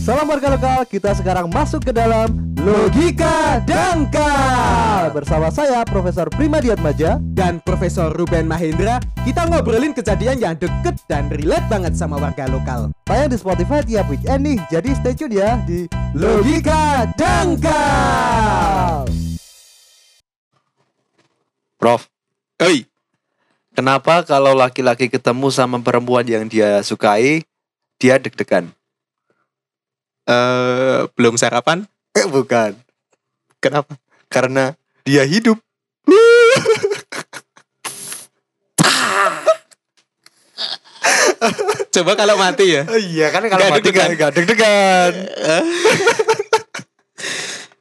Salam warga lokal, kita sekarang masuk ke dalam Logika Dangkal Bersama saya Profesor Primadiat Maja dan Profesor Ruben Mahendra kita ngobrolin kejadian yang deket dan relate banget sama warga lokal. Tayang di Spotify tiap weekend nih Jadi stay tune ya di Logika Dangkal Prof, Oi, kenapa kalau laki-laki ketemu sama perempuan yang dia sukai, dia deg-degan? Eh belum sarapan? Eh, bukan. Kenapa? Karena dia hidup. Coba kalau mati ya. Oh, iya kan kalau Nggak mati deg-degan. nggak deg-degan.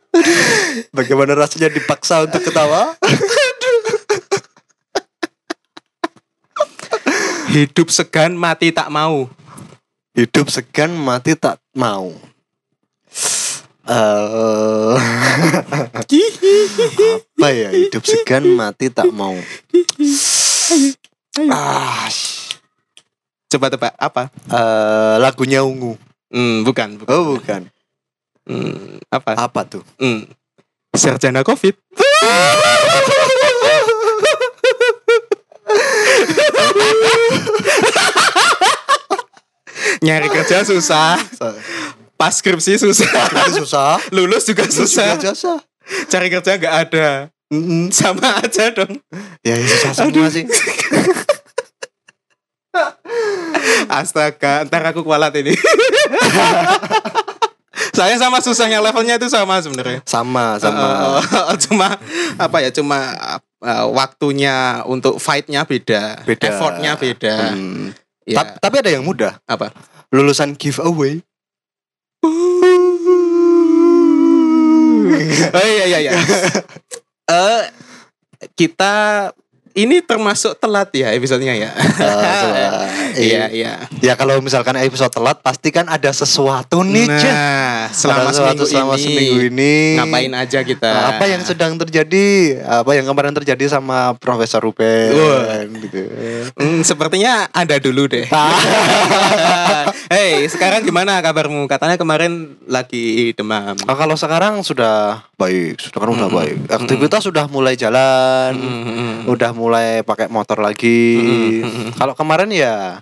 Bagaimana rasanya dipaksa untuk ketawa? Hidup segan, mati tak mau. Hidup segan, mati tak mau. Eh, apa ya hidup segan mati tak mau ah Coba tebak apa? eh, lagunya ungu Hmm, bukan, bukan. oh bukan Hmm, apa? apa tuh Hmm. Sarjana Covid. Nyari kerja susah, pas skripsi susah, itu susah lulus juga susah, susah cari kerja nggak ada, Mm-mm. sama aja dong. ya ya, susah semua sih Astaga, ntar aku kualat ini. Saya sama susahnya levelnya itu sama sebenarnya. sama sama Eh, cuma apa ya? Cuma eh, waktunya untuk fightnya beda, Beda. effortnya beda. Hmm. Ya, Ta- tapi ada yang mudah apa? lulusan giveaway Oh iya iya iya. Eh kita ini termasuk telat ya episodenya ya. telat. Iya iya. ya kalau misalkan episode telat pasti kan ada sesuatu nih. Nah, selama sesuatu seminggu selama ini seminggu ini ngapain aja kita? Nah, apa yang sedang terjadi apa yang kemarin terjadi sama Profesor Ruben gitu Hmm, sepertinya ada dulu deh. Hei, sekarang gimana kabarmu? Katanya kemarin lagi demam. Nah, kalau sekarang sudah baik sudah kan udah baik aktivitas sudah mulai jalan Hmm, udah mulai pakai motor lagi Mm-mm. kalau kemarin ya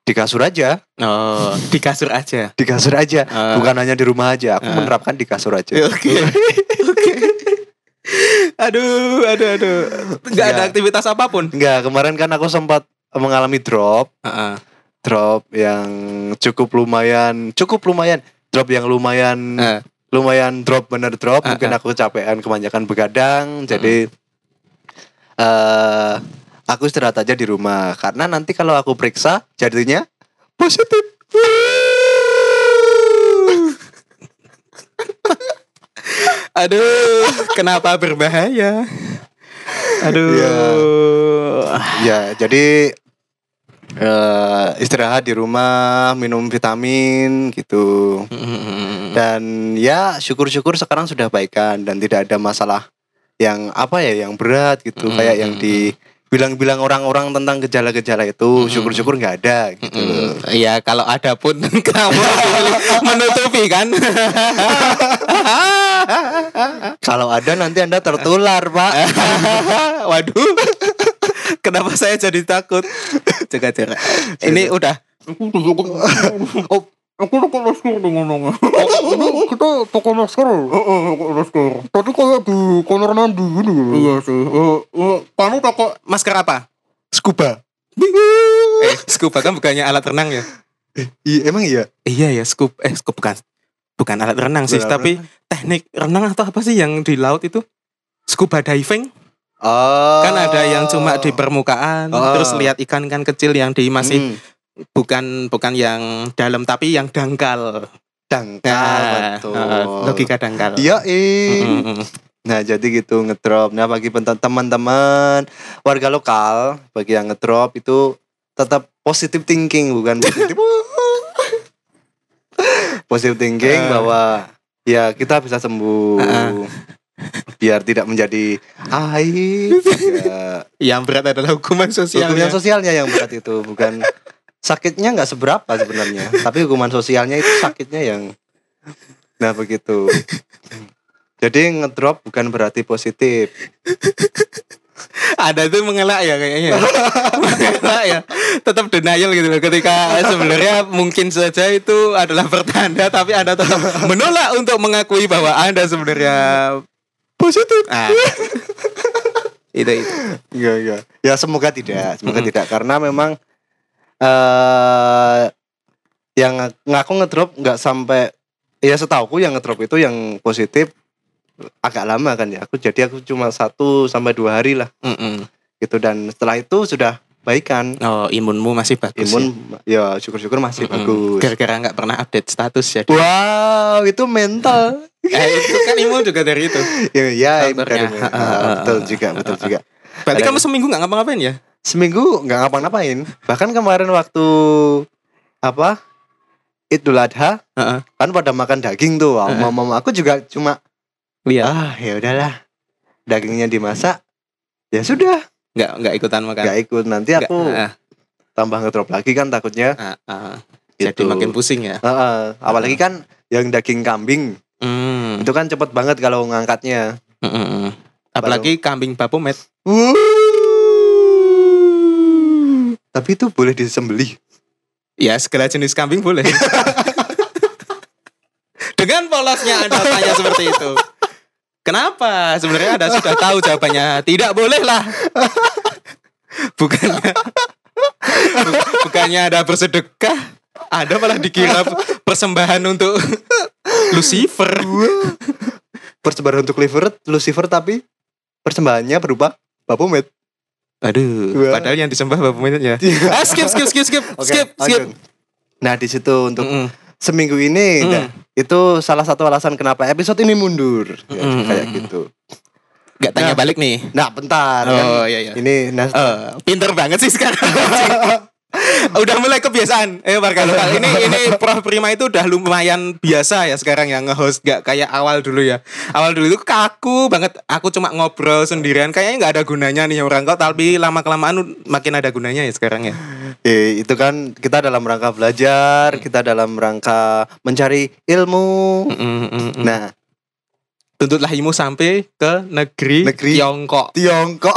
di kasur aja Oh, di kasur aja. di kasur aja Ah. bukan hanya di rumah aja aku Ah. menerapkan di kasur aja Oke. Oke. Aduh, aduh, aduh. Enggak ada Ya. aktivitas apa pun. Enggak, kemarin kan aku sempat mengalami drop, Heeh. drop yang cukup lumayan, cukup lumayan, drop yang lumayan, Eh. Lumayan drop bener drop. Ah, Mungkin ah. aku kecapean kebanyakan begadang, jadi eh aku istirahat aja di rumah. Karena nanti kalau aku periksa jadinya positif. Aduh, kenapa berbahaya? Aduh. Ya, jadi eh istirahat di rumah, minum vitamin gitu. Dan ya syukur-syukur sekarang sudah baikan dan tidak ada masalah yang apa ya yang berat gitu Mm, kayak yang mm, dibilang-bilang orang-orang tentang gejala-gejala itu Mm, syukur-syukur nggak ada gitu. Mm, Iya, kalau ada pun kamu menutupi kan? kalau ada nanti anda tertular pak Waduh. Kenapa saya jadi takut? Jaga jarak. Ini udah. oh Aku pakai masker dengan ngomong. Ini kita pakai masker. Oh, pakai masker. Tadi kayak di kamar mandi gini. Iya sih. Eh, eh, kamu pakai Masker apa? scuba Eh, scuba kan bukannya alat renang ya? iya emang iya Iya ya, scuba. Eh, scuba bukan. Bukan alat renang sih, alat tapi teknik renang atau apa sih yang di laut itu? Scuba diving oh kan ada yang cuma di permukaan Oh. terus lihat ikan-ikan kecil yang di masih Hmm, bukan bukan yang dalam tapi yang dangkal. dangkal Nah, betul eh, logika dangkal. iya. Mm, mm. Nah jadi gitu ngedrop. Nah bagi teman-teman warga lokal, bagi yang ngedrop itu tetap positive thinking bukan positif. positive thinking Eh. bahwa ya kita bisa sembuh. Eh. Biar tidak menjadi aib. ya. Yang berat adalah hukuman sosial. Hukuman sosialnya yang berat itu bukan sakitnya nggak seberapa sebenarnya, tapi hukuman sosialnya itu sakitnya yang Nah begitu. Jadi ngedrop bukan berarti positif. ada tuh mengelak ya kayaknya mengelak ya tetap denial gitu loh ketika sebenarnya mungkin saja itu adalah pertanda tapi anda tetap menolak untuk mengakui bahwa anda sebenarnya positif ah. itu itu Iya iya. Ya semoga tidak, semoga tidak karena memang eh yang ngaku ngedrop nggak sampai ya setauku yang ngedrop itu yang positif agak lama kan ya. Aku jadi aku cuma satu sampai dua hari lah Mm-mm. gitu dan setelah itu sudah baikan. oh imunmu masih bagus Imun ya syukur-syukur masih ya? Mm-mm. bagus. gara-gara nggak pernah update status ya Wow, itu mental. eh, itu kan imun juga dari itu ya, ya dari mental. Ah, betul juga, betul juga. berarti Ada- kamu seminggu nggak ngapa-ngapain ya Seminggu nggak ngapa-ngapain. Bahkan kemarin waktu apa? Idul Adha Heeh. kan pada makan daging tuh. Heeh. Mama mama aku juga cuma lihat ah ya udahlah. Dagingnya dimasak. Ya sudah, nggak nggak ikutan makan nggak ikut. Nanti Nggak, aku ah, tambah ngedrop lagi kan takutnya. ah. jadi Gitu. makin pusing ya Heeh. apalagi kan yang daging kambing Hmm. itu kan cepet banget kalau ngangkatnya. Mm, mm, mm. Apalagi kambing bapomet. Tapi itu boleh disembelih. Ya segala jenis kambing boleh. Dengan polosnya Anda tanya seperti itu. Kenapa? Sebenarnya Anda sudah tahu jawabannya. Tidak boleh lah. Bukannya bu- bukannya Anda bersedekah, Anda malah dikira persembahan untuk Lucifer. Persembahan untuk liver, Lucifer tapi persembahannya berupa Baphomet. Aduh, padahal yang disembah bapometnya. Ah, skip, skip, skip, skip, Oke, skip, skip. lanjut. Nah di situ untuk Mm-mm. seminggu ini Mm. nah, itu salah satu alasan kenapa episode ini mundur Ya, Mm, kayak mm, gitu. Gak tanya Nah. balik nih. Nah bentar kan Oh iya iya. ini nah, Eh, pinter banget sih sekarang. udah mulai kebiasaan. Eh Marka ini ini Prof Prima itu udah lumayan biasa ya sekarang yang nge-host gak kayak awal dulu ya. Awal dulu itu kaku banget. Aku cuma ngobrol sendirian kayaknya nggak ada gunanya nih orang kau tapi lama kelamaan makin ada gunanya ya sekarang ya. eh, itu kan kita dalam rangka belajar, kita dalam rangka mencari ilmu. Mm, mm, mm, mm. Nah Tuntutlah ilmu sampai ke negeri, Negeri. Tiongkok. Tiongkok.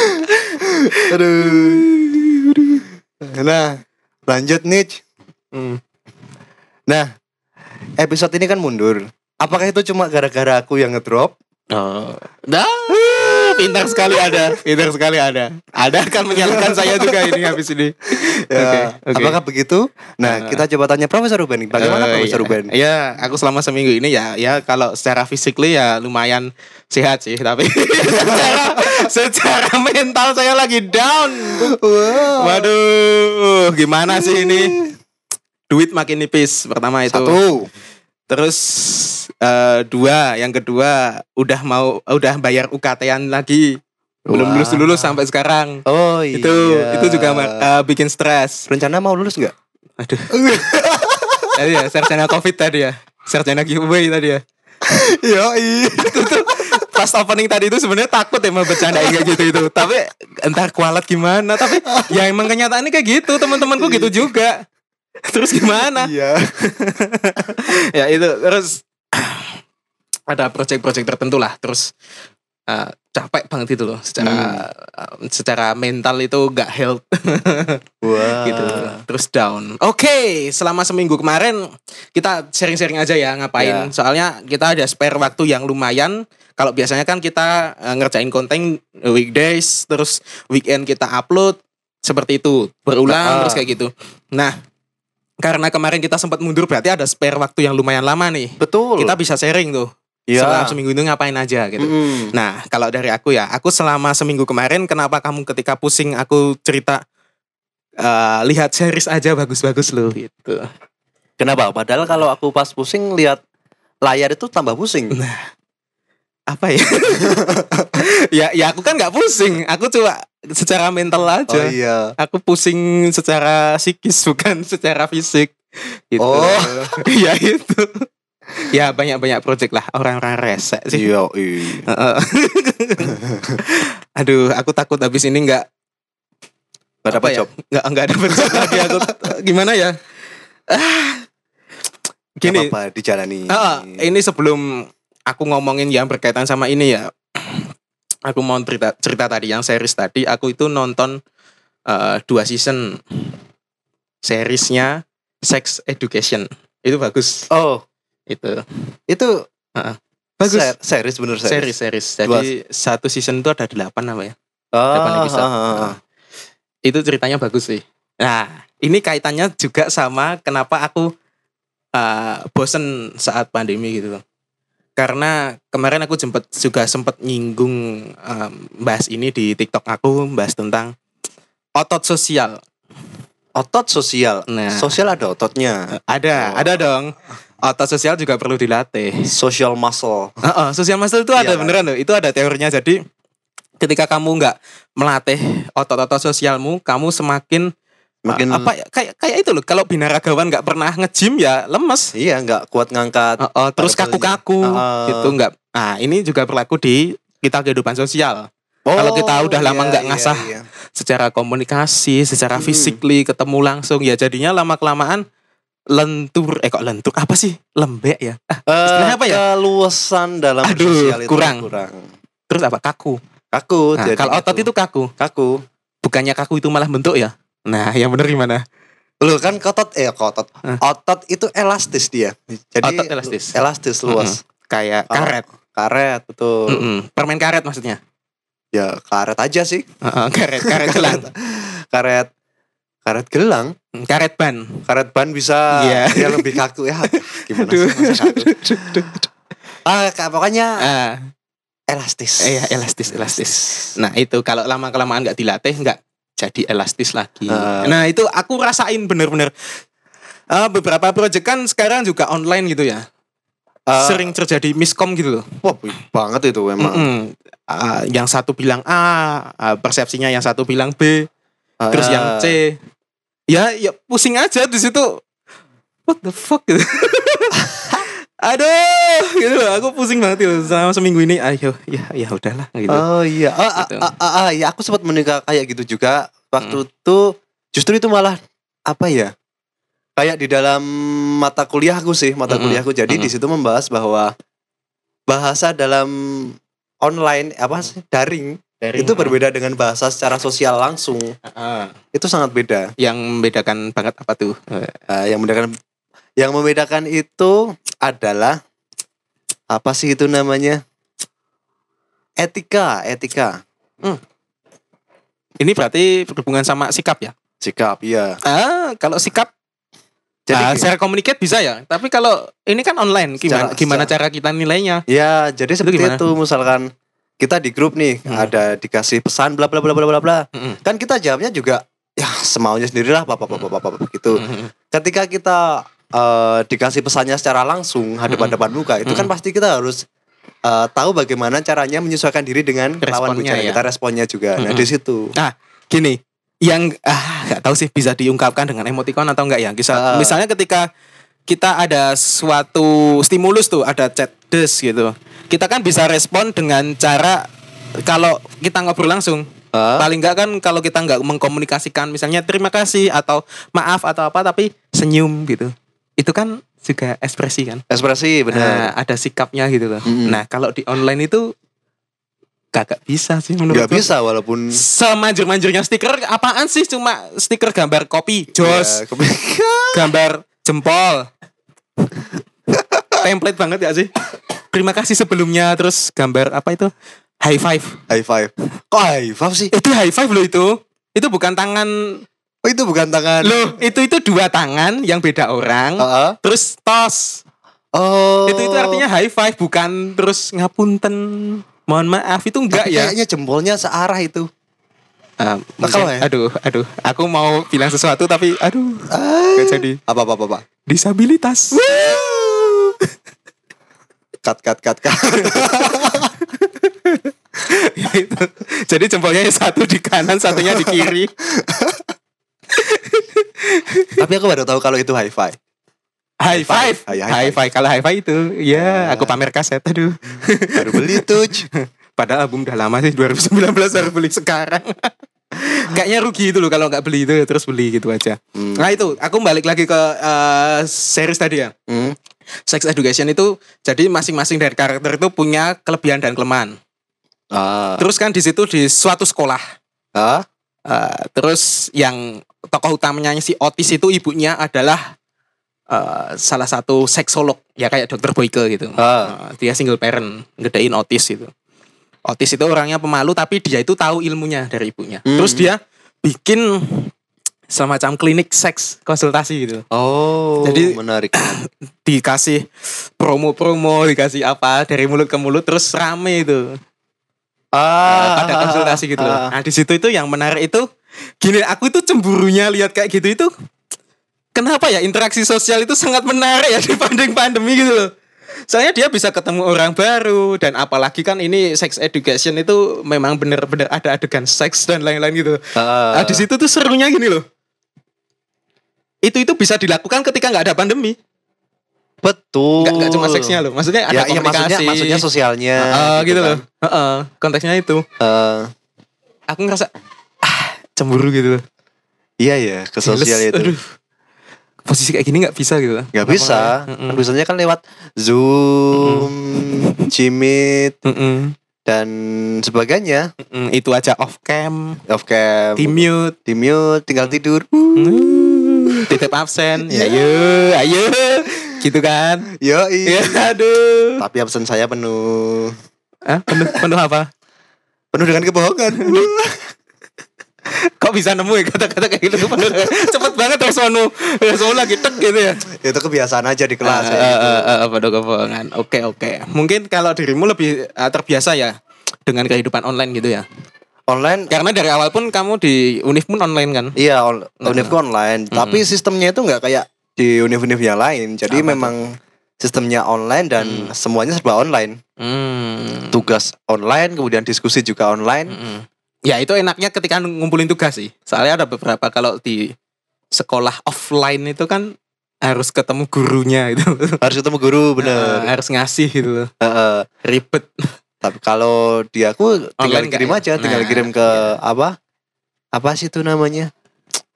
Aduh. Nah lanjut nih. Mm. Nah episode ini kan mundur. Apakah itu cuma gara-gara aku yang ngedrop? Oh. Dah, pintar sekali ada, pintar sekali ada. Ada akan menyalahkan saya juga ini habis ini. Ya, Oke, oke. Apakah begitu? Nah, Uh, kita coba tanya Profesor Ruben. Bagaimana Eh, Profesor iya. Ruben? Ya, aku selama seminggu ini ya, ya kalau secara physically ya lumayan sehat sih, tapi secara secara mental saya lagi down. Wow. Waduh, gimana sih ini? Duit makin nipis pertama itu. Satu. Terus eh, dua, yang kedua udah mau udah bayar UKT-an lagi. Belum lulus lulus sampai sekarang. Oh iya. Itu itu juga eh, bikin stres. rencana mau lulus nggak? Aduh. tadi ya sarjana covid tadi ya. Sarjana giveaway tadi ya. Yo itu tuh pas opening tadi itu sebenarnya takut ya mau bercanda kayak gitu itu. Tapi entar kualat gimana. Tapi ya emang kenyataannya kayak gitu. Teman-temanku gitu juga. Terus gimana? Iya. ya itu terus ada proyek-proyek tertentu lah terus eh, capek banget itu loh secara eh, secara mental itu gak health Wah. gitu terus down oke selama seminggu kemarin kita sharing-sharing aja ya ngapain Ya. soalnya kita ada spare waktu yang lumayan kalau biasanya kan kita eh, ngerjain konten weekdays terus weekend kita upload seperti itu berulang Ah. terus kayak gitu nah karena kemarin kita sempat mundur berarti ada spare waktu yang lumayan lama nih Betul. kita bisa sharing tuh Iya. selama seminggu itu ngapain aja gitu Mm. Nah, kalau dari aku ya, aku selama seminggu kemarin kenapa kamu ketika pusing aku cerita eh, lihat series aja bagus-bagus loh gitu. Kenapa? Padahal kalau aku pas pusing lihat layar itu tambah pusing. Apa ya? ya ya aku kan nggak pusing, aku coba secara mental aja. Oh iya. Aku pusing secara psikis bukan secara fisik. Gitu. Oh. ya itu. Ya banyak-banyak project lah orang-orang rese sih. Iya. iya. Aduh, aku takut habis ini nggak Gak apa dapat ya? job. Nggak nggak ada job lagi aku. Gimana ya? Ah. Gini. apa-apa dijalani. Ah, ini sebelum aku ngomongin yang berkaitan sama ini ya. Aku mau cerita cerita tadi yang series tadi. Aku itu nonton eh, dua season seriesnya Sex Education. Itu bagus. Oh, Itu itu bagus. ser- series bener series series. Jadi satu season itu ada delapan apa ya? Oh, Delapan episode. ah, ah, ah. itu ceritanya bagus sih. Nah, ini kaitannya juga sama kenapa aku uh, bosen saat pandemi gitu loh. Karena kemarin aku sempet juga sempat nyinggung um, bahas ini di TikTok aku bahas tentang otot sosial. Otot sosial. Nah, Sosial ada ototnya. ada, Oh. ada dong. Otot sosial juga perlu dilatih. Social muscle. Heeh, sosial muscle itu ada Iya, beneran loh. Itu ada teorinya. Jadi ketika kamu nggak melatih otot-otot sosialmu, kamu semakin Makin apa ya, kayak kayak itu loh. Kalau binaragawan nggak pernah nge-gym ya lemes. Iya, nggak kuat ngangkat. Heeh, terus Pada kaku-kaku posisinya. gitu nggak. Nah ini juga berlaku di kita kehidupan sosial. Oh, Kalau kita udah lama iya, nggak iya, ngasah iya. Secara komunikasi, secara Hmm. physically ketemu langsung ya jadinya lama kelamaan lentur. Eh kok lentur? Apa sih? Lembek ya? Ah, Istilahnya apa ya? Keluasan dalam Aduh, bersosial itu kurang. kurang. terus apa? Kaku. Kaku. Nah, jadi kalau otot itu kaku. kaku. Bukannya kaku itu malah bentuk ya? Nah, yang bener gimana? Loh kan otot eh otot. Hah? Otot itu elastis dia. Jadi Otot elastis. Elastis luas. Kayak Oh. karet. Karet betul. Mm-mm. Permen karet maksudnya. Ya karet aja sih. Heeh, karet, karet gelang. Karet karet gelang, Mm, karet ban. karet ban bisa Iya. ya lebih kaku ya. Gimana sih masa kaku? Ah, pokoknya Ah, elastis. iya elastis, elastis. Nah, itu kalau lama kelamaan nggak dilatih nggak jadi elastis lagi. Ah. Nah, itu aku rasain bener-bener Ah, beberapa project kan sekarang juga online gitu ya. Ah, Sering terjadi miskom gitu loh. wah, banget itu memang. Mm-mm. Ah, yang satu bilang A, ah, persepsinya yang satu bilang B, terus Ah, yang C ya ya pusing aja di situ what the fuck gitu aduh gitu loh aku pusing banget gitu selama seminggu ini ayo ya ya udahlah gitu Oh iya, ah, ah, Gitu. ah, ah, ah, ya aku sempat menikah kayak gitu juga waktu Hmm. itu justru itu malah apa ya? Kayak di dalam mata kuliahku sih, mata Mm-mm. kuliahku. Jadi di Mm-mm. situ membahas bahwa bahasa dalam online apa sih daring Dari- itu berbeda dengan bahasa secara sosial langsung. Ah, Itu sangat beda. yang membedakan banget apa tuh Ah, yang membedakan yang membedakan itu adalah apa sih itu namanya? Etika, etika. ini berarti berhubungan sama sikap ya Sikap, iya. ah kalau sikap Jadi ah, gini. secara komunikasi bisa ya tapi kalau ini kan online gimana Secara- gimana secara- cara kita nilainya Ya, jadi seperti gimana? itu misalkan kita di grup nih Hmm. ada dikasih pesan bla bla bla bla bla bla. Mm-mm. Kan kita jawabnya juga ya semaunya sendirilah apa apa apa apa, apa, gitu. Mm-mm. Ketika kita eh, dikasih pesannya secara langsung hadapan-hadapan muka, itu kan pasti kita harus eh, tahu bagaimana caranya menyesuaikan diri dengan lawan bicara ya. kita responnya juga. Nah, di situ. gini yang ah nggak tahu sih bisa diungkapkan dengan emoticon atau enggak ya. Bisa, Ah. misalnya ketika kita ada suatu stimulus tuh ada chat des gitu. Kita kan bisa respon dengan cara kalau kita ngobrol langsung. Ah, paling enggak kan kalau kita nggak mengkomunikasikan misalnya terima kasih atau maaf atau apa tapi senyum gitu itu kan juga ekspresi kan? Ekspresi Nah, benar. ada sikapnya gitu loh. Mm-mm. nah kalau di online itu kagak bisa sih menurut Gak bisa walaupun semanjur-manjurnya stiker apaan sih? Cuma stiker gambar kopi jos. Ya, gambar jempol. Template banget ya sih? Terima kasih sebelumnya terus gambar apa itu? High five. High five. Kok high five sih? itu high five loh itu. Itu bukan tangan Oh, itu bukan tangan. loh itu itu dua tangan yang beda orang Ah, ah. terus tos Oh. itu itu artinya high five bukan terus ngapunten mohon maaf itu enggak Tapi ya kayaknya jempolnya searah itu. Ah, Nah, mungkin- ya? aduh aduh aku mau bilang sesuatu tapi aduh Ah. nggak jadi Apa apa apa. apa. disabilitas Cut cut cut cut. Ya itu. Jadi jempolnya satu di kanan, satunya di kiri. Tapi aku baru tahu kalau itu high five. High five. High- high High five. Kalau high five itu, ya Ah. aku pamer kaset aduh. Baru beli tuh. Padahal album udah lama sih 2019 baru beli sekarang. kayaknya rugi itu loh kalau nggak beli itu terus beli gitu aja. Hmm. Nah itu aku balik lagi ke eh, series tadi ya. Hmm. Sex education itu jadi masing-masing dari karakter itu punya kelebihan dan kelemahan. Ah. Terus kan di situ di suatu sekolah. Ah. eh, terus yang tokoh utamanya si Otis itu ibunya adalah eh, salah satu seksolog ya kayak dokter Boyke gitu. Ah. Eh, dia single parent ngedain Otis itu. Otis itu orangnya pemalu tapi dia itu tahu ilmunya dari ibunya. Hmm. Terus dia bikin semacam klinik seks konsultasi gitu. Oh, Jadi- menarik. Dikasih promo-promo, dikasih apa dari mulut ke mulut terus rame itu. Ah, pada konsultasi gitu ah. Nah di situ itu yang menarik itu gini aku itu cemburunya lihat kayak gitu itu kenapa ya interaksi sosial itu sangat menarik ya dibanding pandemi gitu loh. Soalnya dia bisa ketemu orang baru dan apalagi kan ini sex education itu memang bener-bener ada adegan seks dan lain-lain gitu. Ah. Nah, di situ tuh serunya gini loh. Itu itu bisa dilakukan ketika nggak ada pandemi. Betul. Nggak nggak cuma seksnya loh. Maksudnya ada Ya, iya maksudnya komunikasi. maksudnya sosialnya. Heeh, gitu, loh. kan. Heeh, konteksnya itu. Eh, Aku ngerasa cemburu gitu loh. iya ya, ke sosial itu. Aduh. Posisi kayak gini nggak bisa gitu. Nggak bisa. Mm-mm. Kan biasanya kan lewat Zoom, Jimit Mm-mm. dan sebagainya. Mm-mm. Itu aja off cam, Off cam, di mute, di mute, tinggal tidur. Mm. titip absen. Ya ayo, ayo. Gitu kan. Yo, Ya aduh. Tapi absen saya penuh. Hah? Penuh, penuh apa? Penuh dengan kebohongan. Kok bisa nemu ya kata-kata kayak gitu. Cepet banget responmu. Respon lagi tek gitu ya. itu kebiasaan aja di kelas. Eh, ya, gitu. eh, eh, eh, penuh kebohongan. Oke, oke. Mungkin kalau dirimu lebih eh, terbiasa ya dengan kehidupan online gitu ya. Online Karena dari awal pun kamu di Univ pun online kan? Iya, on, univku online. Tapi sistemnya itu nggak kayak di univ-univ yang lain. Jadi Apa memang sistemnya online dan semuanya serba online. Hmm. Tugas online, kemudian diskusi juga online. Mm-mm. Ya itu enaknya ketika ngumpulin tugas sih. Soalnya ada beberapa kalau di sekolah offline itu kan harus ketemu gurunya itu. Harus ketemu guru, Eh, bener. harus ngasih gitu loh. Heeh. Ribet. Tapi kalau di aku tinggal Online kirim aja, ya? tinggal Nah, kirim ke apa? Apa sih itu namanya?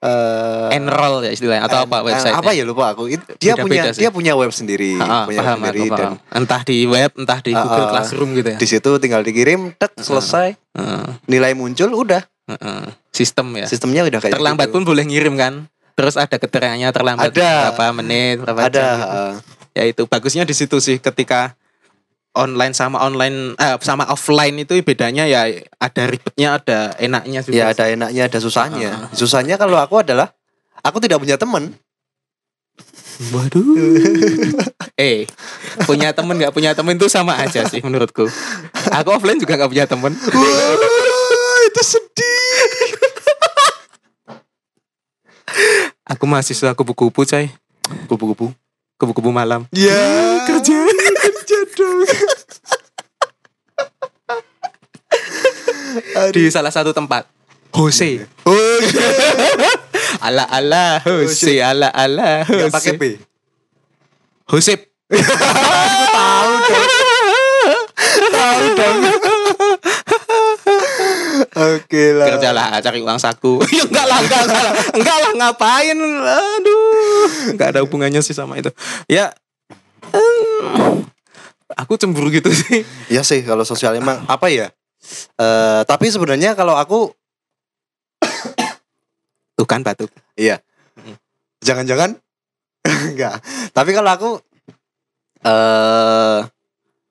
Eh Enroll ya istilahnya atau apa eh, website? Apa ya lupa aku. It- dia Beda-beda punya sih. dia punya web sendiri, punya web paham, sendiri aku dan paham. entah di web, entah di Ah, Google ah. Classroom gitu ya. di situ tinggal dikirim, tek selesai, Heeh, nilai muncul, udah heeh. Sistem ya. sistemnya udah kayak Terlambat gitu. pun boleh ngirim kan? Terus ada keterangannya terlambat Ada. berapa menit, berapa ada jam gitu. ya itu bagusnya di situ sih ketika online sama online eh, sama offline itu bedanya ya ada ribetnya ada enaknya juga ya ada enaknya ada susahnya. Ah. susahnya kalau aku adalah aku tidak punya teman. Waduh. Eh punya temen nggak punya temen itu sama aja sih menurutku. Aku offline juga nggak punya temen itu sedih. Aku mahasiswa kupu-kupu coy kupu-kupu? Kupu-kupu malam. Ya. Kerja kerja dong di salah satu tempat. Jose. Oh ala ala Jose ala ala nggak pakai Jose. B Josep tahu dong. Tahu dong. Oke lah. Kerjalah cari uang saku. Ya enggak lah enggak, lah. Enggak lah ngapain? Aduh. Enggak ada hubungannya sih sama itu. Ya aku cemburu gitu sih ya sih kalau sosial emang apa ya Eh tapi sebenarnya kalau aku tuh kan batuk Iya. Jangan-jangan enggak. Tapi kalau aku eh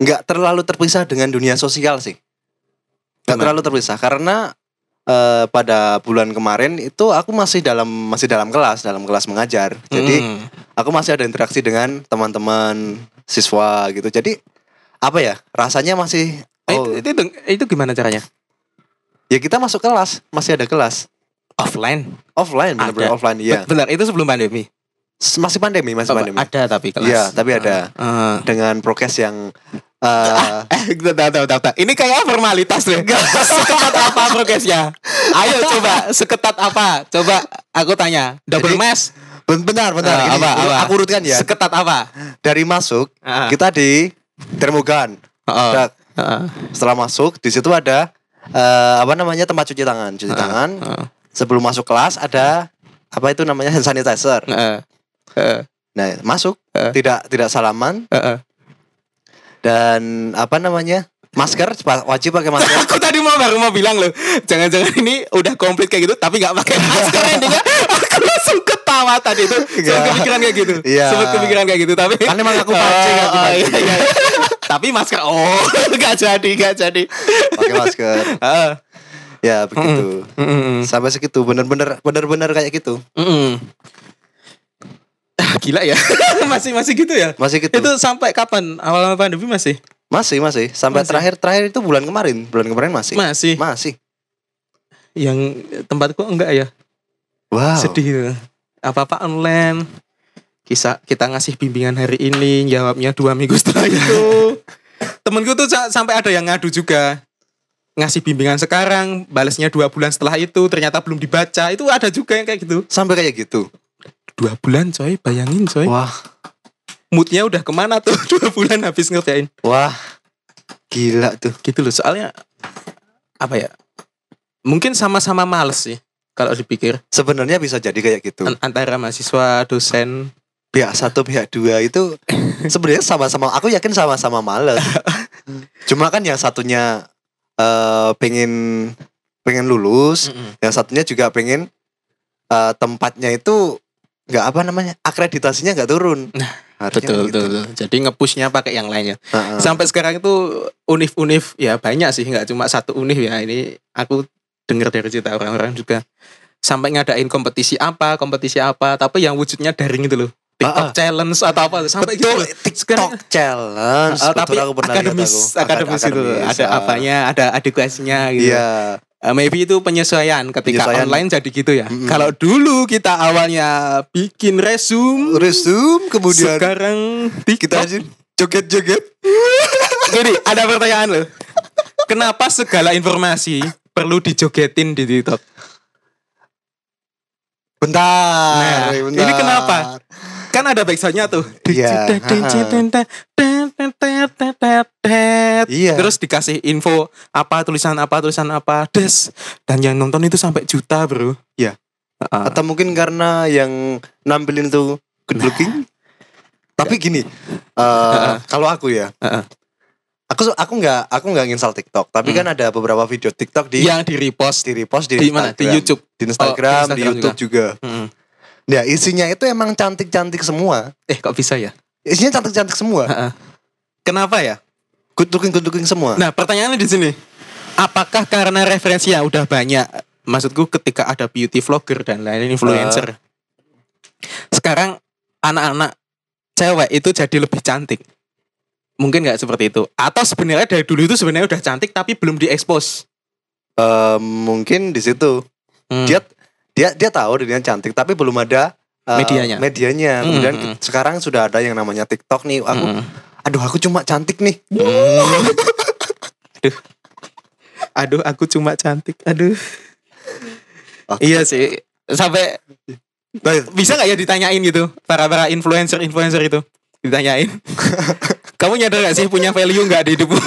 enggak terlalu terpisah dengan dunia sosial sih. Enggak Gimana? terlalu terpisah karena eh pada bulan kemarin itu aku masih dalam masih dalam kelas, dalam kelas mengajar. Jadi Hmm. aku masih ada interaksi dengan teman-teman siswa gitu. Jadi apa ya? Rasanya masih oh, itu, itu itu gimana caranya ya kita masuk kelas, masih ada kelas. offline Offline, benar-benar offline, iya. benar itu sebelum pandemi Masih pandemi, masih Oh, pandemi. ada tapi kelas Iya, tapi ada. Eh, dengan prokes yang eh Eh, bentar, bentar, bentar, bentar. Ini kayak formalitas deh. seketat apa prokesnya? Ayo coba, seketat apa? Coba aku tanya. Double Jadi, mask? ben- benar benar Eh, Ini apa, apa? aku urutkan ya Seketat apa? dari masuk Ah. kita di termogan Heeh. Dak. Heeh. setelah masuk di situ ada eh apa namanya tempat cuci tangan cuci Ah. tangan Heeh. sebelum masuk kelas ada apa itu namanya hand sanitizer. Heeh. Heeh. Nah, masuk Eh. tidak tidak salaman Heeh. dan apa namanya? Masker wajib pakai masker. Aku tadi mau baru mau bilang loh, jangan-jangan ini udah komplit kayak gitu tapi nggak pakai masker endingnya. Aku langsung ketawa tadi itu. Sempat Iya. kepikiran kayak gitu. Iya. Sempat kepikiran kayak gitu tapi Kan emang aku pancing, aku Oh, pancing. iya, iya. tapi masker oh nggak jadi nggak jadi. pakai masker. Heeh. Ya, begitu. Mm-mm. Sampai segitu bener-bener bener-bener kayak gitu. Mm-mm. Ah, Gila ya, masih masih gitu ya. Masih gitu. Itu sampai kapan? Awal pandemi masih? Masih, masih. Sampai Masih. terakhir terakhir itu bulan kemarin. Bulan kemarin masih. Masih. Masih. Yang tempatku enggak ya? Wow. Sedih. Apa-apa online. Kisah kita ngasih bimbingan hari ini, jawabnya dua minggu setelah itu. Temenku tuh sa- sampai ada yang ngadu juga. Ngasih bimbingan sekarang, balasnya dua bulan setelah itu, ternyata belum dibaca. Itu ada juga yang kayak gitu. Sampai kayak gitu. Dua bulan coy, bayangin coy. Wah, Moodnya udah ke mana tuh dua bulan habis ngerjain. wah. Gila tuh. gitu loh soalnya apa ya mungkin sama-sama males sih kalau dipikir Sebenarnya bisa jadi kayak gitu. An- antara mahasiswa dosen Pihak satu, pihak dua itu sebenarnya sama-sama. Aku yakin sama-sama males. Cuma kan yang satunya eh pengen pengen lulus, yang satunya juga pengen eh, tempatnya itu nggak apa namanya akreditasinya nggak turun. Harusnya betul gitu. betul, betul. jadi ngepushnya pakai yang lainnya Heeh. sampai sekarang itu univ-univ ya banyak sih nggak cuma satu univ ya ini aku dengar dari cerita orang-orang juga sampai ngadain kompetisi apa kompetisi apa tapi yang wujudnya daring itu loh TikTok Ah, ah. challenge atau apa sampai gitu Betul, loh. TikTok challenge. Betul, tapi aku pernah lihat akademis aku. akademis itu Akademis, ada ah. apanya ada edukasinya gitu Iya. Uh, maybe itu penyesuaian ketika Penyesuaian. online jadi gitu ya. Mm-mm. Kalau dulu kita awalnya bikin resume, Resume kemudian sekarang kita TikTok. joget-joget. Gini, ada pertanyaan loh. Kenapa segala informasi perlu dijogetin di TikTok? Bentar, Nah, bentar. ini kenapa? Kan ada backsoundnya tuh. Iya, Iya. Terus dikasih info apa tulisan apa tulisan apa des dan yang nonton itu sampai juta bro. Iya. Ah. Atau mungkin karena yang nampilin itu good looking. Tapi gini, eh kalau aku ya, Heeh. Aku aku nggak aku nggak nginstal TikTok, tapi Hmm. kan ada beberapa video TikTok di yang di repost di repost di, di mana? Di. YouTube. di Instagram, Oh, di di Instagram YouTube juga. Mm. Ya isinya itu emang cantik-cantik semua. Eh kok bisa ya? Isinya cantik-cantik semua. Heeh. Kenapa ya? Good looking, good looking semua. Nah pertanyaannya di sini, apakah karena referensinya udah banyak? Maksudku ketika ada beauty vlogger dan lain influencer, sekarang anak-anak cewek itu jadi lebih cantik. Mungkin nggak seperti itu. Atau sebenarnya dari dulu itu sebenarnya udah cantik tapi belum diekspos. Eh, mungkin di situ Hmm. dia dia dia tahu dirinya cantik, tapi belum ada eh, Medianya. Medianya. Hmm, Kemudian hmm, sekarang sudah ada yang namanya TikTok nih. Aku, Mm. aduh aku cuma cantik nih. Hmm. Aduh. Aduh, aku cuma cantik. Aduh. Aku- Iya sih. Sampai bisa nggak ya ditanyain gitu para para influencer influencer itu ditanyain. Kamu nyadar gak sih punya value nggak di hidupmu?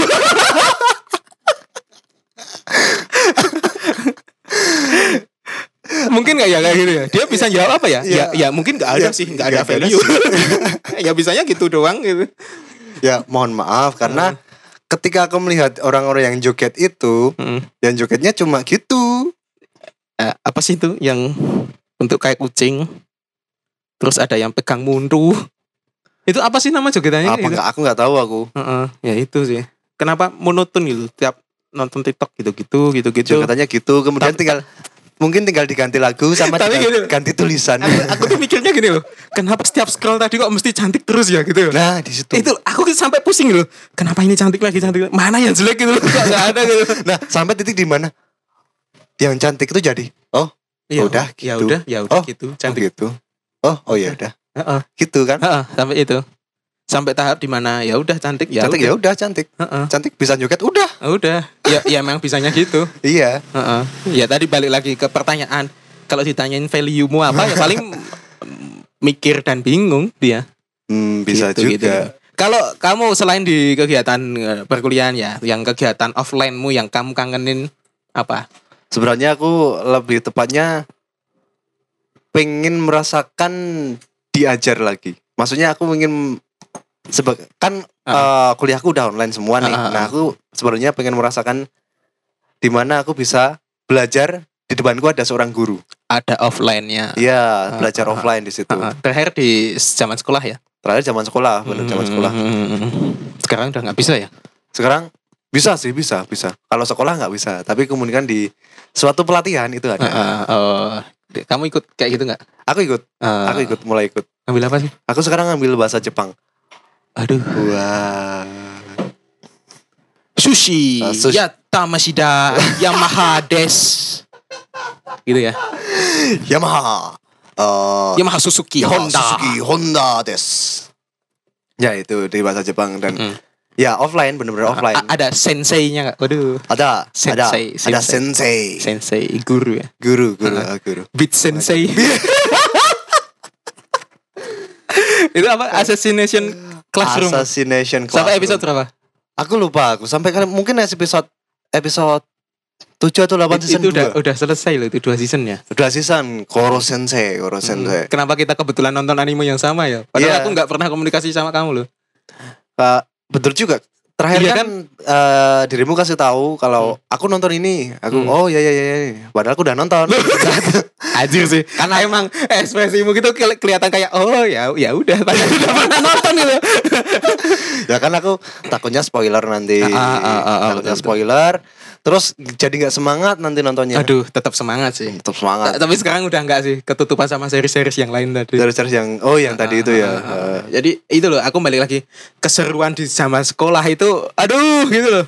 mungkin nggak ya kayak gitu ya dia bisa jawab apa ya Iya. ya ya mungkin nggak ada Iya, sih nggak ada nggak ada value ya bisanya gitu doang gitu Ya mohon maaf karena ketika aku melihat orang-orang yang joget itu, Mm. yang jogetnya cuma gitu. Eh, apa sih itu yang untuk kayak kucing terus ada yang pegang mundu itu apa sih nama jogetannya Apa gitu? Aku nggak tahu aku. Heeh, ya itu sih kenapa monoton gitu tiap nonton TikTok gitu-gitu gitu-gitu Jogetannya gitu. Kemudian Tapi- tinggal mungkin tinggal diganti lagu sama Tapi tinggal gini. ganti tulisan. aku, aku tuh mikirnya gini loh kenapa setiap scroll tadi kok mesti cantik terus ya gitu Nah di situ. itu aku sampai pusing loh kenapa ini cantik lagi cantik lagi? mana yang jelek gitu loh kok nggak ada gitu Nah sampai titik di mana yang cantik itu jadi oh ya udah, ya gitu. udah ya udah Oh, gitu cantik cantik gitu oh oh ya udah Heeh, gitu kan? Heeh, sampai itu. Sampai tahap di mana ya udah cantik ya cantik ya udah. cantik. Heeh. cantik bisa joget udah. Ah, udah. Ya ya emang bisanya gitu. Iya. Heeh. ya tadi balik lagi ke pertanyaan. Kalau ditanyain value mu apa ya paling mikir dan bingung dia. Hmm, bisa Gitu, gitu. juga. Kalau kamu selain di kegiatan eh, perkuliahan ya yang kegiatan offline-mu yang kamu kangenin apa? Sebenarnya aku lebih tepatnya pengen merasakan diajar lagi. Maksudnya aku ingin seba- kan eh, kuliahku udah online semua nih. Ah, ah. Nah, aku sebenarnya pengen merasakan di mana aku bisa belajar di depanku ada seorang guru. Ada offline-nya. Iya, Ah, belajar ah. offline di situ. Ah, ah. Terakhir di zaman sekolah ya. Terakhir zaman sekolah, bener zaman sekolah. Hmm. Sekarang udah nggak bisa ya. Sekarang bisa sih, bisa, bisa. Kalau sekolah nggak bisa, tapi kemudian di suatu pelatihan itu ada. Ah, ah, oh. kamu ikut kayak gitu nggak? Aku ikut, Ah, aku ikut, mulai ikut. Ambil apa sih? Aku sekarang ngambil bahasa Jepang. Aduh. Wah. Sushi. Ah, sushi. Ya Tamashida Yamaha Des. Gitu ya. Yamaha. Eh, Yamaha Suzuki Yamaha Honda. Suzuki Honda des. Ya itu di bahasa Jepang dan Mm-mm. Ya offline bener-bener offline. A- ada sensei-nya nggak? Waduh. ada, ada, Sensei, ada sensei. sensei, Sensei guru ya. guru, guru, ah, guru. Beat sensei. Itu apa? Assassination Classroom. Assassination Sampai Classroom. episode berapa? Aku lupa, aku sampai kali mungkin episode episode 7 atau 8 season itu udah 2. udah selesai loh itu dua season ya. Udah season Koro Sensei, Koro Sensei. Kenapa kita kebetulan nonton anime yang sama ya? Padahal Iya. aku nggak pernah komunikasi sama kamu loh. Uh, betul juga. Terakhir Iya kan, eh, dirimu kasih tahu kalau aku nonton ini. Aku Hmm. oh ya ya ya. Padahal aku udah nonton. Anjir sih. Karena emang ekspresimu gitu keli- kelihatan kayak oh ya ya udah padahal udah pernah nonton gitu. ya kan aku takutnya spoiler nanti. Ah, ah, ah, ah, takutnya betul, spoiler. Terus jadi nggak semangat nanti nontonnya. Aduh, tetap semangat sih. Tetap semangat. Tapi sekarang udah enggak sih, ketutupan sama seri-series yang lain tadi. Dari yang oh yang tadi itu ya. Ah, ah, ah. Jadi itu loh, aku balik lagi keseruan di zaman sekolah itu, aduh gitu loh.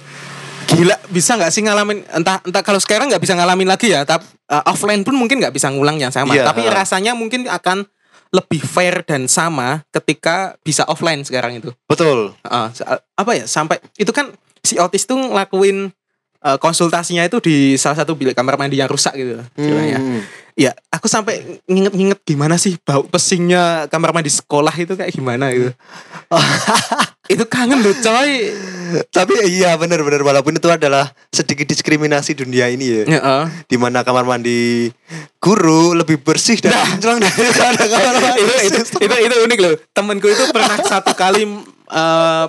Gila, bisa nggak sih ngalamin entah entah kalau sekarang nggak bisa ngalamin lagi ya, tapi uh, offline pun mungkin nggak bisa ngulang yang sama. Iya, tapi ah. rasanya mungkin akan lebih fair dan sama ketika bisa offline sekarang itu. Betul. Uh, apa ya sampai itu kan si Otis tuh ngelakuin uh, konsultasinya itu di salah satu bilik kamar mandi yang rusak gitu. ceritanya. Hmm. Ya, aku sampai nginget-nginget gimana sih bau pesingnya kamar mandi sekolah itu kayak gimana gitu. itu kangen loh coy. Tapi iya benar-benar walaupun itu adalah sedikit diskriminasi dunia ini ya. Heeh. Di mana kamar mandi guru lebih bersih dan kinclong daripada kamar mandi. itu, itu, itu, itu unik loh. Temenku itu pernah satu kali eh,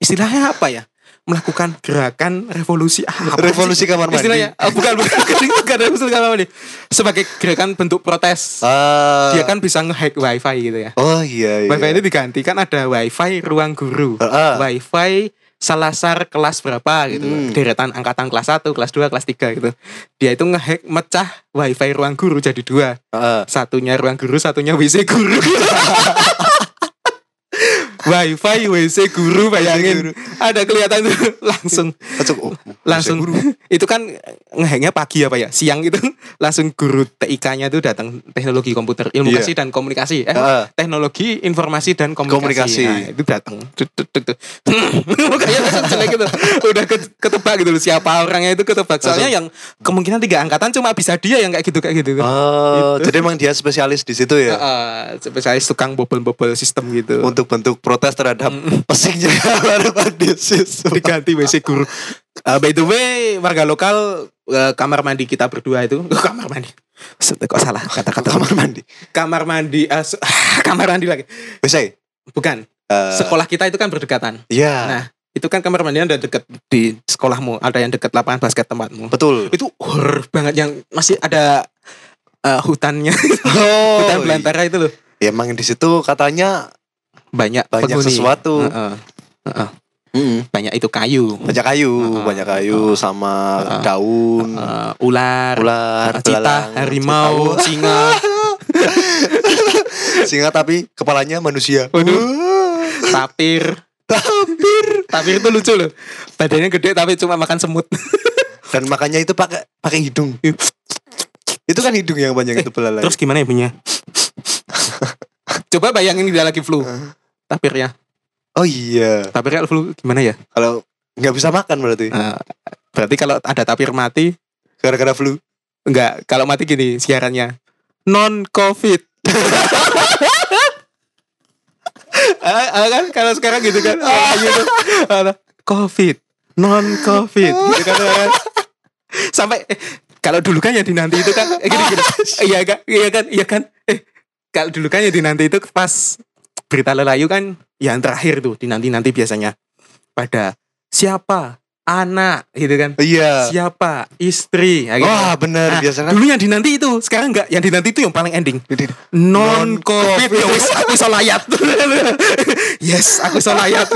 istilahnya apa ya? Melakukan gerakan revolusi apa Revolusi sih? kamar mandi. Istilahnya oh, bukan bukan bukan, bukan revolusi kamar mandi. Sebagai gerakan bentuk protes. Ah. Dia kan bisa ngehack wifi gitu ya. Oh iya iya. Wifi itu diganti kan ada wifi ruang guru. Heeh. Wifi Salasar kelas berapa gitu. Hmm. Deretan angkatan kelas 1, kelas 2, kelas 3 gitu. Dia itu ngehack mecah wifi ruang guru jadi dua. Heeh. Satunya ruang guru, satunya WC guru. wifi WC guru bayangin. Ada kelihatan tuh langsung. Langsung, oh, langsung. Guru. itu kan ngehacknya pagi apa ya? Siang itu langsung guru TIK-nya itu datang teknologi komputer ilmu Iya. kasih dan komunikasi. Eh Heeh. teknologi informasi dan komunikasi, Komunikasi. Nah, itu datang. Langsung jelek gitu. Udah ke- ketebak gitu loh siapa orangnya itu ketebak. Soalnya yang kemungkinan tiga angkatan cuma bisa dia yang kayak gitu kayak gitu Oh, jadi emang dia spesialis di situ ya. Heeh, spesialis tukang bobol-bobol sistem gitu. Untuk bentuk protes terhadap pesingnya mandi siswa. diganti WC guru. Uh, by the way, warga lokal uh, kamar mandi kita berdua itu oh, kamar mandi. Set, Kok salah kata-kata Kamar mandi. kamar mandi uh, kamar mandi lagi. Ya? Bukan. Eh, Sekolah kita itu kan berdekatan. Iya. Nah, itu kan kamar mandinya ada deket di sekolahmu, ada yang deket lapangan basket tempatmu. betul. Itu horror banget yang masih ada uh, hutannya, Oh, hutan belantara itu loh. iya. emang di situ katanya Banyak banyak penghuni. sesuatu. Heeh. Heeh. Mm. banyak itu kayu. Banyak kayu, Heeh. banyak kayu sama Heeh. daun, Uh, ular, ular, cita, harimau, cita. singa. singa tapi kepalanya manusia. Waduh. tapir tapir tapir itu lucu loh badannya gede tapi cuma makan semut Dan makanya itu pakai pakai hidung. itu kan hidung yang banyak itu belalai. terus gimana ya bunyinya coba bayangin dia lagi flu tapirnya. Oh iya, tapirnya flu gimana ya? Kalau nggak bisa makan berarti? Eh, berarti kalau ada tapir mati gara-gara flu. enggak kalau mati gini siarannya non covid. Ah, ah, kan? Kalau sekarang gitu kan? Ah, gitu. Ada, covid non covid. Gitu kan ah. sampai eh, kalau dulu kan yang dinanti itu kan eh, gini, gini. iya kan iya kan? Iya kan? Eh kalau dulu kan yang dinanti itu pas berita lelayu kan yang terakhir tuh dinanti nanti biasanya. Pada siapa anak gitu kan? Iya. siapa istri ya gitu. Wah, bener Nah, biasanya. dulu yang dinanti itu sekarang enggak. Yang dinanti itu yang paling ending. Non covid. Ya wis aku iso layat. Yes aku iso layat.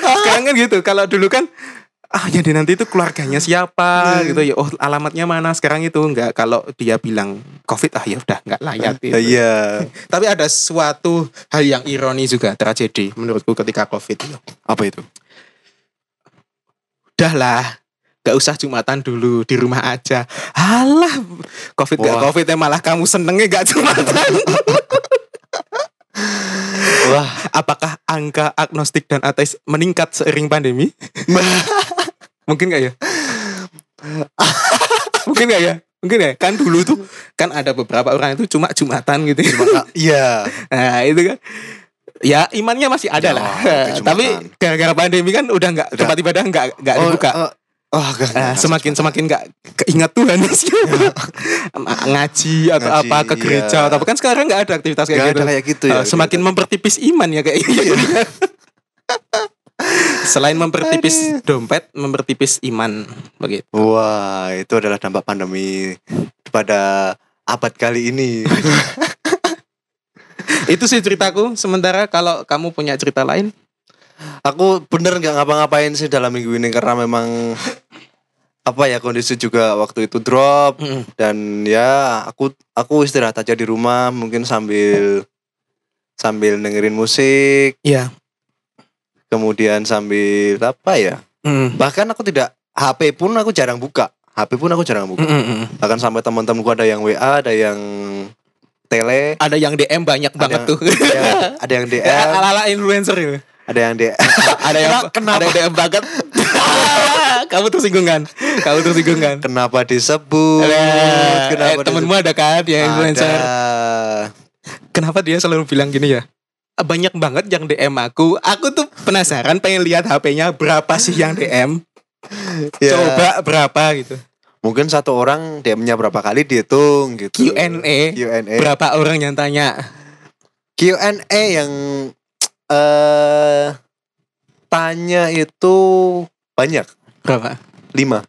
Sekarang kan gitu. Kalau dulu kan ah yang dinanti itu keluarganya siapa gitu ya oh alamatnya mana sekarang itu enggak kalau dia bilang covid ah ya udah enggak layat gitu. Iya. tapi ada suatu hal yang ironi juga tragedi menurutku ketika covid itu Apa itu? udahlah Gak usah jumatan dulu di rumah aja. Alah, covid gak Wah. covid ya malah kamu senengnya gak jumatan. Wah, Apakah angka agnostik dan ateis meningkat seiring pandemi? Mungkin gak ya? Mungkin gak ya? Mungkin ya? Kan dulu tuh kan ada beberapa orang itu cuma jumatan gitu. Cuma- iya. Nah itu kan. Ya imannya masih ada Ya, lah. Tapi gara-gara pandemi kan udah nggak tempat ibadah nggak nggak Oh, dibuka. oh, oh, enggak, Nah, semakin semakin nggak keingat Tuhan ngaji atau Ngaji, apa ke gereja iya. tapi kan sekarang nggak ada aktivitas kayak Enggak gitu. ada kayak gitu ya. Eh, semakin mempertipis iman ya kayak gitu. Selain mempertipis dompet, mempertipis iman begitu. Wah, itu adalah dampak pandemi pada abad kali ini. Itu sih ceritaku. Sementara kalau kamu punya cerita lain, Aku bener nggak ngapa-ngapain sih dalam minggu ini karena memang apa ya kondisi juga waktu itu drop Mm-mm. dan ya aku aku istirahat aja di rumah mungkin sambil sambil dengerin musik Iya. kemudian sambil apa ya Mm. bahkan aku tidak HP pun aku jarang buka HP pun aku jarang buka Mm-mm. bahkan sampai teman-temanku ada yang WA ada yang tele Ada yang DM banyak banget yang- tuh. ada yang, ada yang DM Ya, ala-ala influencer itu. Ada yang DM Ada yang Kenapa- ada yang DM banget. kamu tersinggung kan? Kamu tersinggung kan? kenapa disebut Eh, kenapa eh, temenmu ada kan yang influencer? Ada. Kenapa dia selalu bilang gini ya? "Ah, Banyak banget yang DM aku. Aku tuh penasaran pengen lihat HP-nya berapa sih yang DM. Ya, Coba berapa gitu. mungkin satu orang DM-nya berapa kali dihitung gitu Q&A. Q&A Berapa orang yang tanya? Q&A yang eh tanya itu banyak Berapa? lima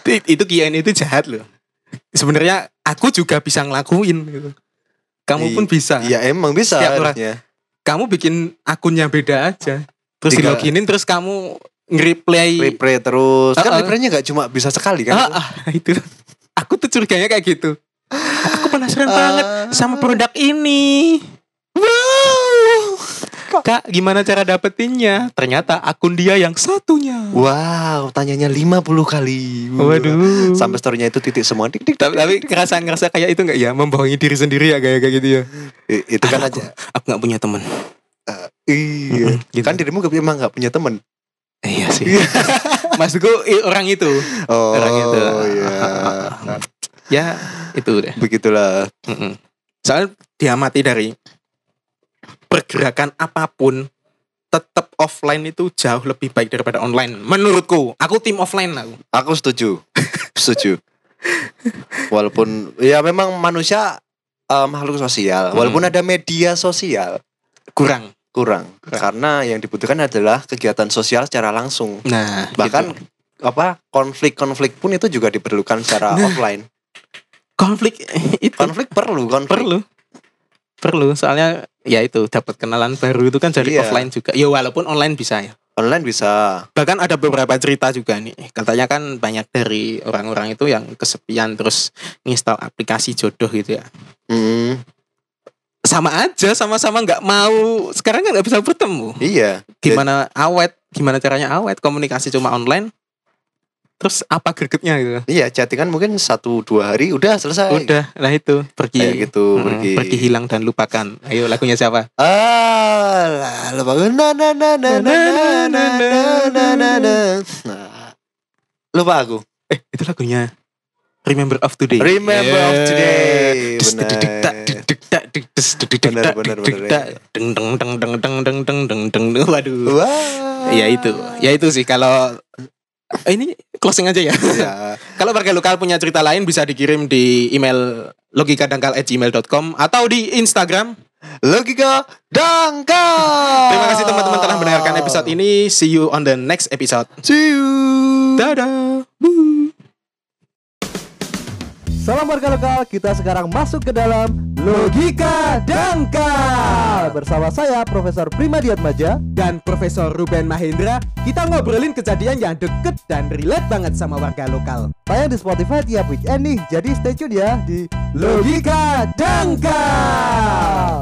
Itu, itu Q&A itu jahat loh. Sebenarnya aku juga bisa ngelakuin gitu. Kamu I- pun bisa. ya emang bisa harusnya Kamu bikin akunnya beda aja. Terus di Tiga- loginin terus kamu nge-replay. replay terus kan Uh-uh. replaynya nggak cuma bisa sekali kan Ah, ah, itu. Aku tuh curiganya kayak gitu. Aku penasaran banget sama produk ini. Wow. Kak, gimana cara dapetinnya? Ternyata akun dia yang satunya. wow tanyanya 50 kali Waduh. sampai storynya itu titik semua tik tik. tapi, tapi ngerasa ngerasa kayak itu nggak ya membohongi diri sendiri ya kayak kayak gitu ya I- itu kan aku, aja aku nggak punya teman iya Mm-mm, gitu. kan dirimu gak, emang gak punya temen iya sih maksudku orang itu oh Orang itu. iya ya itu deh begitulah Mm-mm. soalnya diamati dari pergerakan apa pun tetap offline itu jauh lebih baik daripada online menurutku aku tim offline aku Aku setuju. setuju. Walaupun ya memang manusia eh, makhluk sosial. Hmm. Walaupun ada media sosial kurang kurang. Kurang. Karena yang dibutuhkan adalah kegiatan sosial secara langsung. nah Bahkan gitu. apa konflik-konflik pun itu juga diperlukan secara Nah. offline. Konflik itu. Konflik perlu, konflik. perlu. Perlu soalnya ya itu dapat kenalan baru itu kan dari Iya. offline juga. Ya walaupun online bisa ya. Online bisa. bahkan ada beberapa cerita juga nih. Katanya kan banyak dari orang-orang itu yang kesepian terus install aplikasi jodoh gitu ya. Hmm, sama aja sama-sama nggak mau. Sekarang kan nggak bisa bertemu. Iya. gimana awet gimana caranya awet? Komunikasi cuma online terus apa gregetnya gitu Iya, chattingan mungkin satu dua hari udah selesai. udah nah itu pergi Kayak gitu, Mm, pergi. pergi hilang dan lupakan ayo lagunya siapa Ah, lah, lupa na na na na na na na na na. Nah, lupa aku. eh itu lagunya Remember of today. Remember of today. Benar. Benar, benar. Deng deng deng deng deng deng deng deng deng. Waduh. Wah. Ya itu. Ya itu sih kalau Eh, ini closing aja ya. Ya. Kalau warga lokal punya cerita lain bisa dikirim di email logikadangkal@gmail.com atau di Instagram. Logika dangkal. Terima kasih teman-teman telah mendengarkan episode ini. See you on the next episode. See you. Dadah. Salam warga lokal, kita sekarang masuk ke dalam Logika Dangkal. Bersama saya Profesor Primadiatmaja dan Profesor Ruben Mahendra kita ngobrolin kejadian yang deket dan relate banget sama warga lokal. Tayang di Spotify tiap weekend nih Jadi stay tune ya di Logika Dangkal